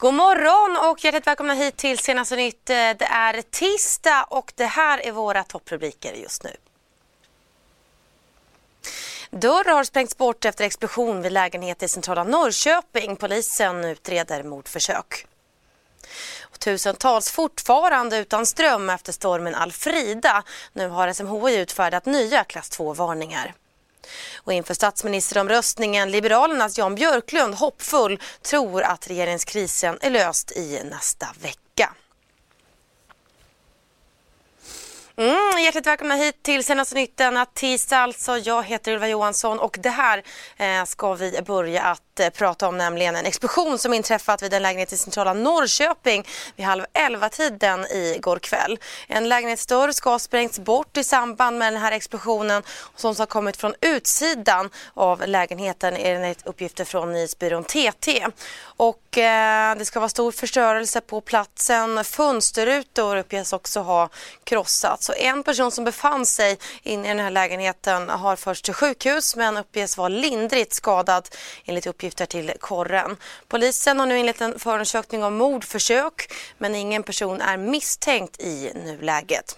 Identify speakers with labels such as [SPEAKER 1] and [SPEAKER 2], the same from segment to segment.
[SPEAKER 1] God morgon och hjärtligt välkomna hit till Senaste nytt. Eh, det är tisdag och det här är våra topprubriker just nu. Dörr har sprängts bort efter explosion vid lägenhet i centrala Norrköping. Polisen utreder mordförsök. Och tusentals fortfarande utan ström efter stormen Alfrida. Nu har SMHI utfärdat nya klass 2-varningar. Och inför statsministeromröstningen Liberalernas Jan Björklund hoppfull tror att regeringskrisen är löst i nästa vecka. Mm, hjärtligt välkomna hit till senaste nytt denna tisdag alltså. Jag heter Ylva Johansson och det här eh, ska vi börja att eh, prata om nämligen en explosion som inträffat vid en lägenhet i centrala Norrköping vid halv elva tiden igår kväll. En lägenhetsdörr ska ha sprängts bort i samband med den här explosionen som har kommit från utsidan av lägenheten enligt uppgifter från nyhetsbyrån TT. Och eh, det ska vara stor förstörelse på platsen. Fönsterrutor uppges också ha krossats. Så en person som befann sig inne i den här lägenheten har förts till sjukhus men uppges vara lindrigt skadad enligt uppgifter till korren. Polisen har nu inlett en förundersökning om mordförsök men ingen person är misstänkt i nuläget.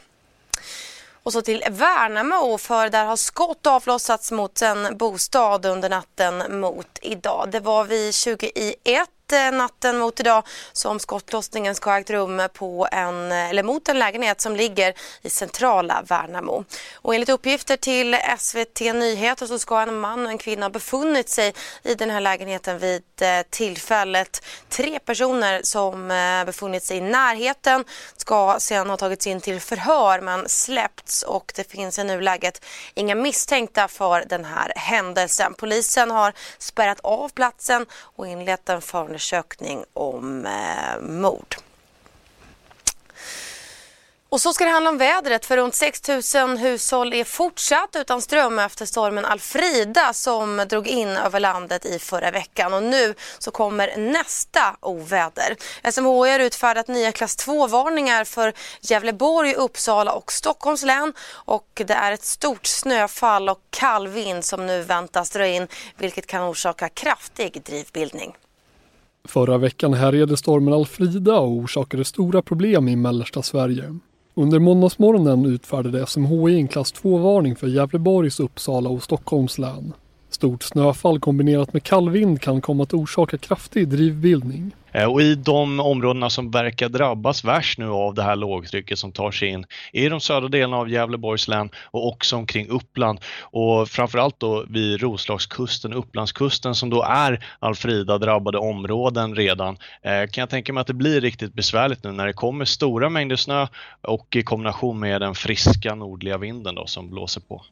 [SPEAKER 1] Och så till Värnamo för där har skott avlossats mot en bostad under natten mot idag. Det var vid 20 i 1 Eh, natten mot idag som skottlossningen ska ha ägt rum på en, eh, eller mot en lägenhet som ligger i centrala Värnamo. Och enligt uppgifter till SVT Nyheter så ska en man och en kvinna ha befunnit sig i den här lägenheten vid eh, tillfället. Tre personer som befunnit sig i närheten ska sedan ha tagits in till förhör men släppts och det finns i nuläget inga misstänkta för den här händelsen. Polisen har spärrat av platsen och inlett en förundersökning förundersökning om eh, mord. Och så ska det handla om vädret för runt 6 000 hushåll är fortsatt utan ström efter stormen Alfrida som drog in över landet i förra veckan och nu så kommer nästa oväder. SMHI har utfärdat nya klass 2-varningar för Gävleborg, Uppsala och Stockholms län och det är ett stort snöfall och kall vind som nu väntas dra in vilket kan orsaka kraftig drivbildning.
[SPEAKER 2] Förra veckan härjade stormen Alfrida och orsakade stora problem i mellersta Sverige. Under måndagsmorgonen utfärdade SMHI en klass 2-varning för Gävleborgs, Uppsala och Stockholms län. Stort snöfall kombinerat med kall vind kan komma att orsaka kraftig drivbildning.
[SPEAKER 3] Eh, och i de områdena som verkar drabbas värst nu av det här lågtrycket som tar sig in i de södra delarna av Gävleborgs län och också omkring Uppland och framförallt då vid Roslagskusten, Upplandskusten som då är Alfrida drabbade områden redan. Eh, kan jag tänka mig att det blir riktigt besvärligt nu när det kommer stora mängder snö och i kombination med den friska nordliga vinden då som blåser på.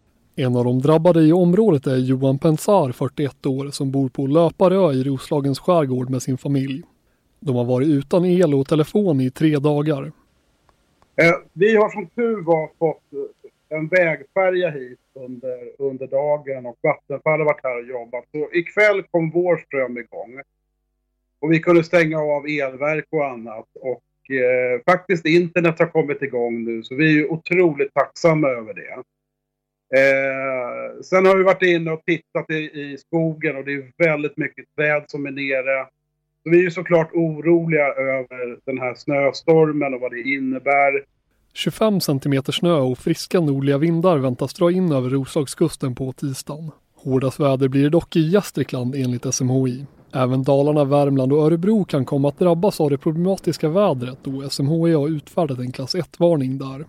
[SPEAKER 2] En av de drabbade i området är Johan Pensar, 41 år, som bor på Löparö i Roslagens skärgård med sin familj. De har varit utan el och telefon i tre dagar.
[SPEAKER 4] Eh, vi har som tur var fått eh, en vägfärja hit under, under dagen och Vattenfall har varit här och jobbat. Så ikväll kom vår ström igång. Och vi kunde stänga av elverk och annat. Och eh, faktiskt internet har kommit igång nu så vi är otroligt tacksamma över det. Eh, sen har vi varit inne och tittat i, i, skogen och det är väldigt mycket träd som är nere. Så vi är såklart oroliga över den här snöstormen och vad det innebär.
[SPEAKER 2] 25 centimeter snö och friska nordliga vindar väntas dra in över Roslagskusten på tisdagen. Hårdast väder blir det dock i Gästrikland enligt SMHI. Även Dalarna, Värmland och Örebro kan komma att drabbas av det problematiska vädret då SMHI har utfärdat en klass 1-varning där.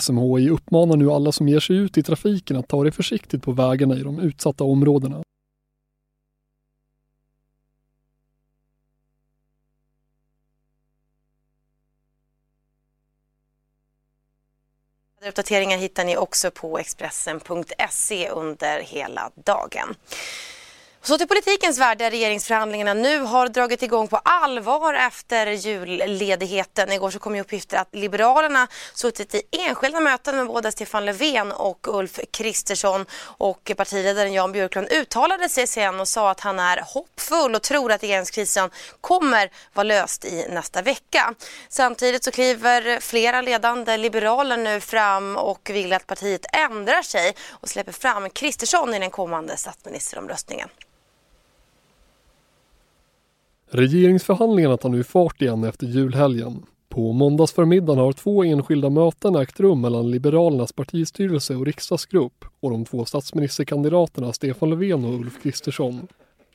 [SPEAKER 2] SMHI uppmanar nu alla som ger sig ut i trafiken att ta det försiktigt på vägarna i de utsatta områdena.
[SPEAKER 1] Uppdateringar hittar ni också på Expressen.se under hela dagen. Så till politikens värld där regeringsförhandlingarna nu har dragit igång på allvar efter julledigheten. Igår så kom ju uppgifter att Liberalerna suttit i enskilda möten med både Stefan Löfven och Ulf Kristersson och partiledaren Jan Björklund uttalade sig sen och sa att han är hoppfull och tror att regeringskrisen kommer vara löst i nästa vecka. Samtidigt så kliver flera ledande liberaler nu fram och vill att partiet ändrar sig och släpper fram Kristersson i den kommande statsministeromröstningen.
[SPEAKER 2] Regeringsförhandlingarna tar nu fart igen efter julhelgen. På måndagsförmiddagen har två enskilda möten ägt rum mellan Liberalernas partistyrelse och riksdagsgrupp och de två statsministerkandidaterna Stefan Löfven och Ulf Kristersson.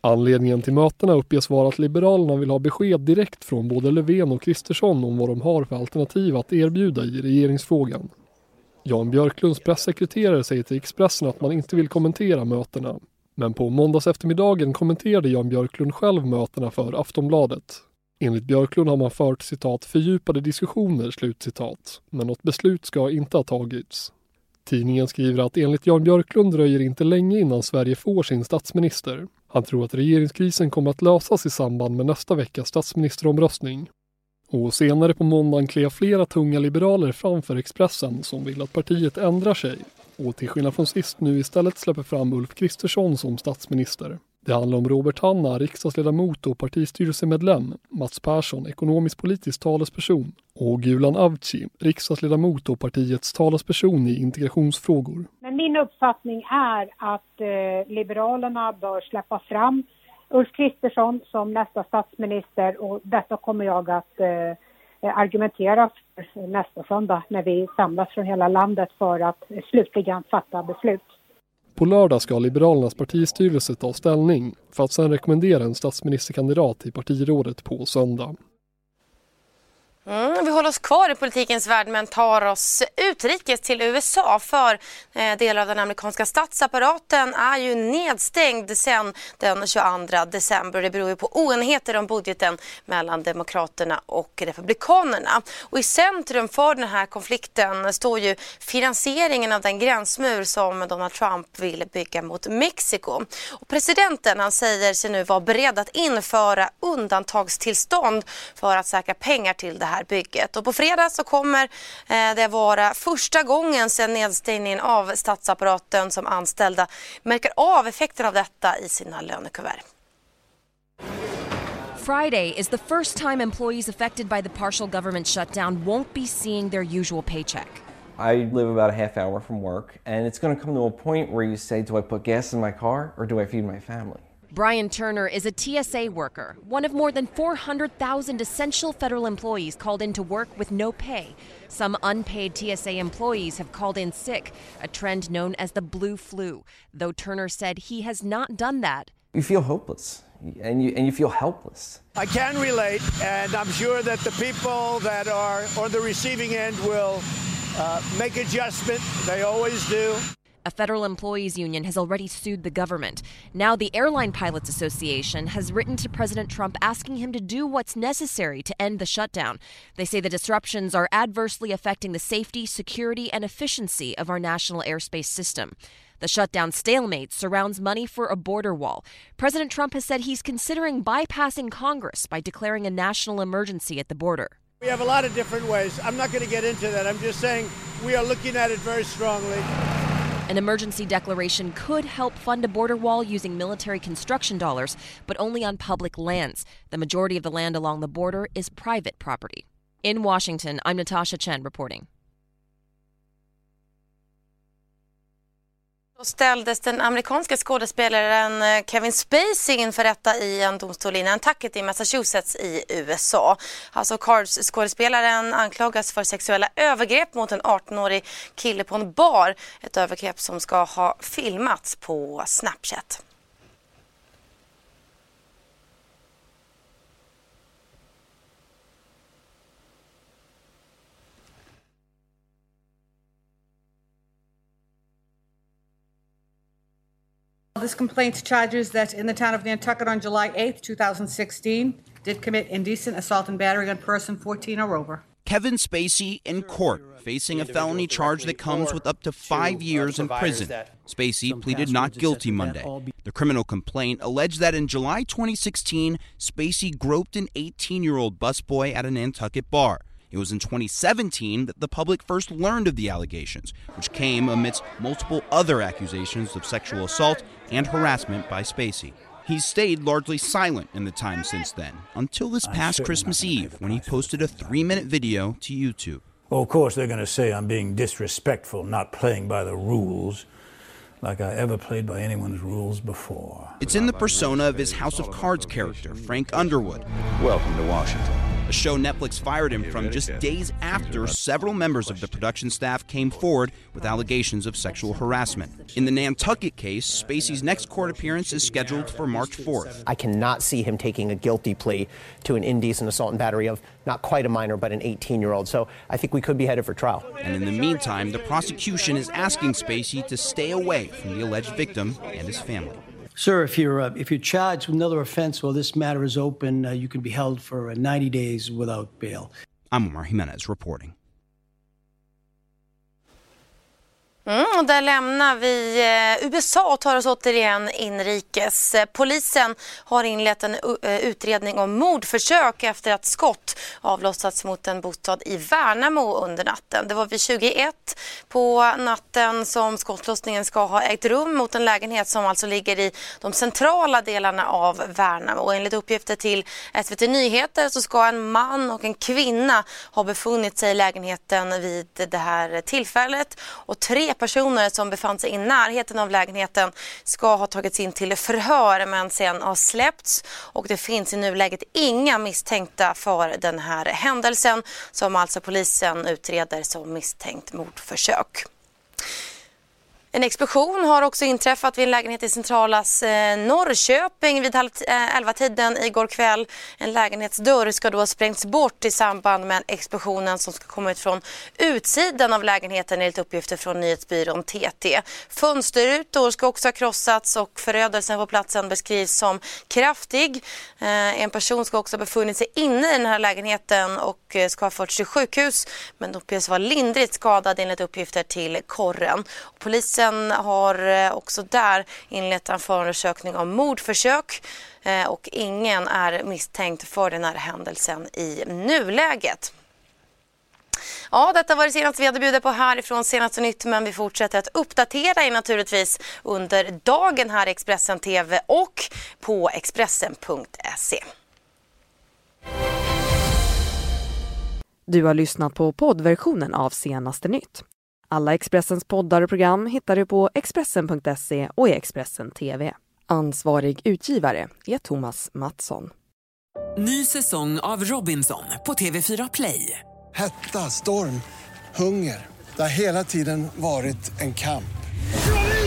[SPEAKER 2] Anledningen till mötena uppges vara att Liberalerna vill ha besked direkt från både Löfven och Kristersson om vad de har för alternativ att erbjuda i regeringsfrågan. Jan Björklunds pressekreterare säger till Expressen att man inte vill kommentera mötena men på måndags eftermiddagen kommenterade Jan Björklund själv mötena för Aftonbladet. Enligt Björklund har man fört citat fördjupade diskussioner, slutcitat, men något beslut ska inte ha tagits. Tidningen skriver att enligt Jan Björklund dröjer inte länge innan Sverige får sin statsminister. Han tror att regeringskrisen kommer att lösas i samband med nästa veckas statsministeromröstning. Och senare på måndagen klev flera tunga liberaler framför Expressen som vill att partiet ändrar sig och till skillnad från sist nu istället släpper fram Ulf Kristersson som statsminister. Det handlar om Robert Hanna, riksdagsledamot och partistyrelsemedlem, Mats Persson, ekonomisk politisk talesperson och Gulan Avci, riksdagsledamot och partiets talesperson i integrationsfrågor.
[SPEAKER 5] Men min uppfattning är att eh, Liberalerna bör släppa fram Ulf Kristersson som nästa statsminister och detta kommer jag att eh, Eh, argumentera för nästa söndag när vi samlas från hela landet för att slutligen fatta beslut.
[SPEAKER 2] På lördag ska Liberalernas partistyrelse ta ställning för att sedan rekommendera en statsministerkandidat i partirådet på söndag.
[SPEAKER 1] Mm, vi håller oss kvar i politikens värld men tar oss utrikes till USA för eh, delar av den amerikanska statsapparaten är ju nedstängd sedan den 22 december. Det beror ju på oenigheter om budgeten mellan Demokraterna och Republikanerna. Och I centrum för den här konflikten står ju finansieringen av den gränsmur som Donald Trump vill bygga mot Mexiko. Och presidenten han säger sig nu vara beredd att införa undantagstillstånd för att säkra pengar till det här här bygget. Och på fredag så kommer eh, det vara första gången sedan nedstängningen av statsapparaten som anställda märker av effekten av detta i sina lönekuvert.
[SPEAKER 6] Friday is the first time employees affected by the partial government shutdown won't be seeing their usual paycheck.
[SPEAKER 7] I live about a half hour from work, and it's going to come to a point where you say, Do I put gas in my car or do I feed my family?
[SPEAKER 6] Brian Turner is a TSA worker, one of more than 400,000 essential federal employees called into work with no pay. Some unpaid TSA employees have called in sick, a trend known as the blue flu, though Turner said he has not done that.
[SPEAKER 7] You feel hopeless and you, and you feel helpless.
[SPEAKER 8] I can relate, and I'm sure that the people that are on the receiving end will uh, make adjustment. They always do.
[SPEAKER 6] A federal employees union has already sued the government. Now, the Airline Pilots Association has written to President Trump asking him to do what's necessary to end the shutdown. They say the disruptions are adversely affecting the safety, security, and efficiency of our national airspace system. The shutdown stalemate surrounds money for a border wall. President Trump has said he's considering bypassing Congress by declaring a national emergency at the border.
[SPEAKER 8] We have a lot of different ways. I'm not going to get into that. I'm just saying we are looking at it very strongly.
[SPEAKER 6] An emergency declaration could help fund a border wall using military construction dollars, but only on public lands. The majority of the land along the border is private property. In Washington, I'm Natasha Chen reporting.
[SPEAKER 1] Då ställdes den amerikanska skådespelaren eh, Kevin Spacey inför rätta i en domstol i Nantucket i Massachusetts i USA. Alltså Cards-skådespelaren anklagas för sexuella övergrepp mot en 18-årig kille på en bar. Ett övergrepp som ska ha filmats på Snapchat.
[SPEAKER 9] This complaint charges that in the town of Nantucket on July 8th, 2016, did commit indecent assault and battery on person 14 or over.
[SPEAKER 10] Kevin Spacey in court, facing a felony charge that comes with up to five years in prison. Spacey pleaded not guilty Monday. The criminal complaint alleged that in July 2016, Spacey groped an 18 year old busboy at a Nantucket bar. It was in 2017 that the public first learned of the allegations, which came amidst multiple other accusations of sexual assault and harassment by Spacey. He's stayed largely silent in the time since then, until this past Christmas Eve when he posted a three minute video to YouTube.
[SPEAKER 11] Well, of course, they're going to say I'm being disrespectful, not playing by the rules, like I ever played by anyone's rules before.
[SPEAKER 10] It's in the persona of his House of Cards character, Frank Underwood.
[SPEAKER 12] Welcome to Washington.
[SPEAKER 10] A show Netflix fired him from just days after several members of the production staff came forward with allegations of sexual harassment. In the Nantucket case, Spacey's next court appearance is scheduled for March 4th.
[SPEAKER 13] I cannot see him taking a guilty plea to an indecent assault and battery of not quite a minor, but an 18 year old. So I think we could be headed for trial.
[SPEAKER 10] And in the meantime, the prosecution is asking Spacey to stay away from the alleged victim and his family.
[SPEAKER 14] Sir, if you're uh, if you're charged with another offense while this matter is open, uh, you can be held for uh, 90 days without bail.
[SPEAKER 10] I'm Omar Jimenez reporting.
[SPEAKER 1] Mm, där lämnar vi eh, USA och tar oss återigen inrikes. Eh, polisen har inlett en eh, utredning om mordförsök efter att skott avlossats mot en bostad i Värnamo under natten. Det var vid 21 på natten som skottlossningen ska ha ägt rum mot en lägenhet som alltså ligger i de centrala delarna av Värnamo. Och enligt uppgifter till SVT Nyheter så ska en man och en kvinna ha befunnit sig i lägenheten vid det här tillfället och tre personer som befann sig i närheten av lägenheten ska ha tagits in till förhör men sen har släppts och det finns i nuläget inga misstänkta för den här händelsen som alltså polisen utreder som misstänkt mordförsök. En explosion har också inträffat vid en lägenhet i centrala eh, Norrköping vid halv eh, elva tiden igår kväll. En lägenhetsdörr ska då ha sprängts bort i samband med explosionen som ska komma ut från utsidan av lägenheten enligt uppgifter från nyhetsbyrån TT. Fönsterrutor ska också ha krossats och förödelsen på platsen beskrivs som kraftig. Eh, en person ska också ha befunnit sig inne i den här lägenheten och eh, ska ha förts till sjukhus men uppges vara lindrigt skadad enligt uppgifter till korren. Polisen Polisen har eh, också där inlett en förundersökning om mordförsök eh, och ingen är misstänkt för den här händelsen i nuläget. Ja, detta var det senaste vi hade bjudit på härifrån Senaste Nytt men vi fortsätter att uppdatera er naturligtvis under dagen här i Expressen TV och på Expressen.se.
[SPEAKER 15] Du har lyssnat på poddversionen av Senaste Nytt. Alla Expressens poddar och program hittar du på Expressen.se och i Expressen TV. Ansvarig utgivare är Thomas Mattsson.
[SPEAKER 16] Ny säsong av Robinson på TV4 Play.
[SPEAKER 17] Hetta, storm, hunger. Det har hela tiden varit en kamp.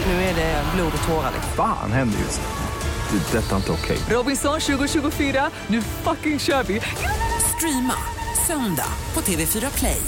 [SPEAKER 16] Nu är det blod och tårar.
[SPEAKER 12] Fan händer just det. Det är detta inte okej.
[SPEAKER 16] Robinson 2024, nu fucking kör vi! Streama söndag på TV4 Play.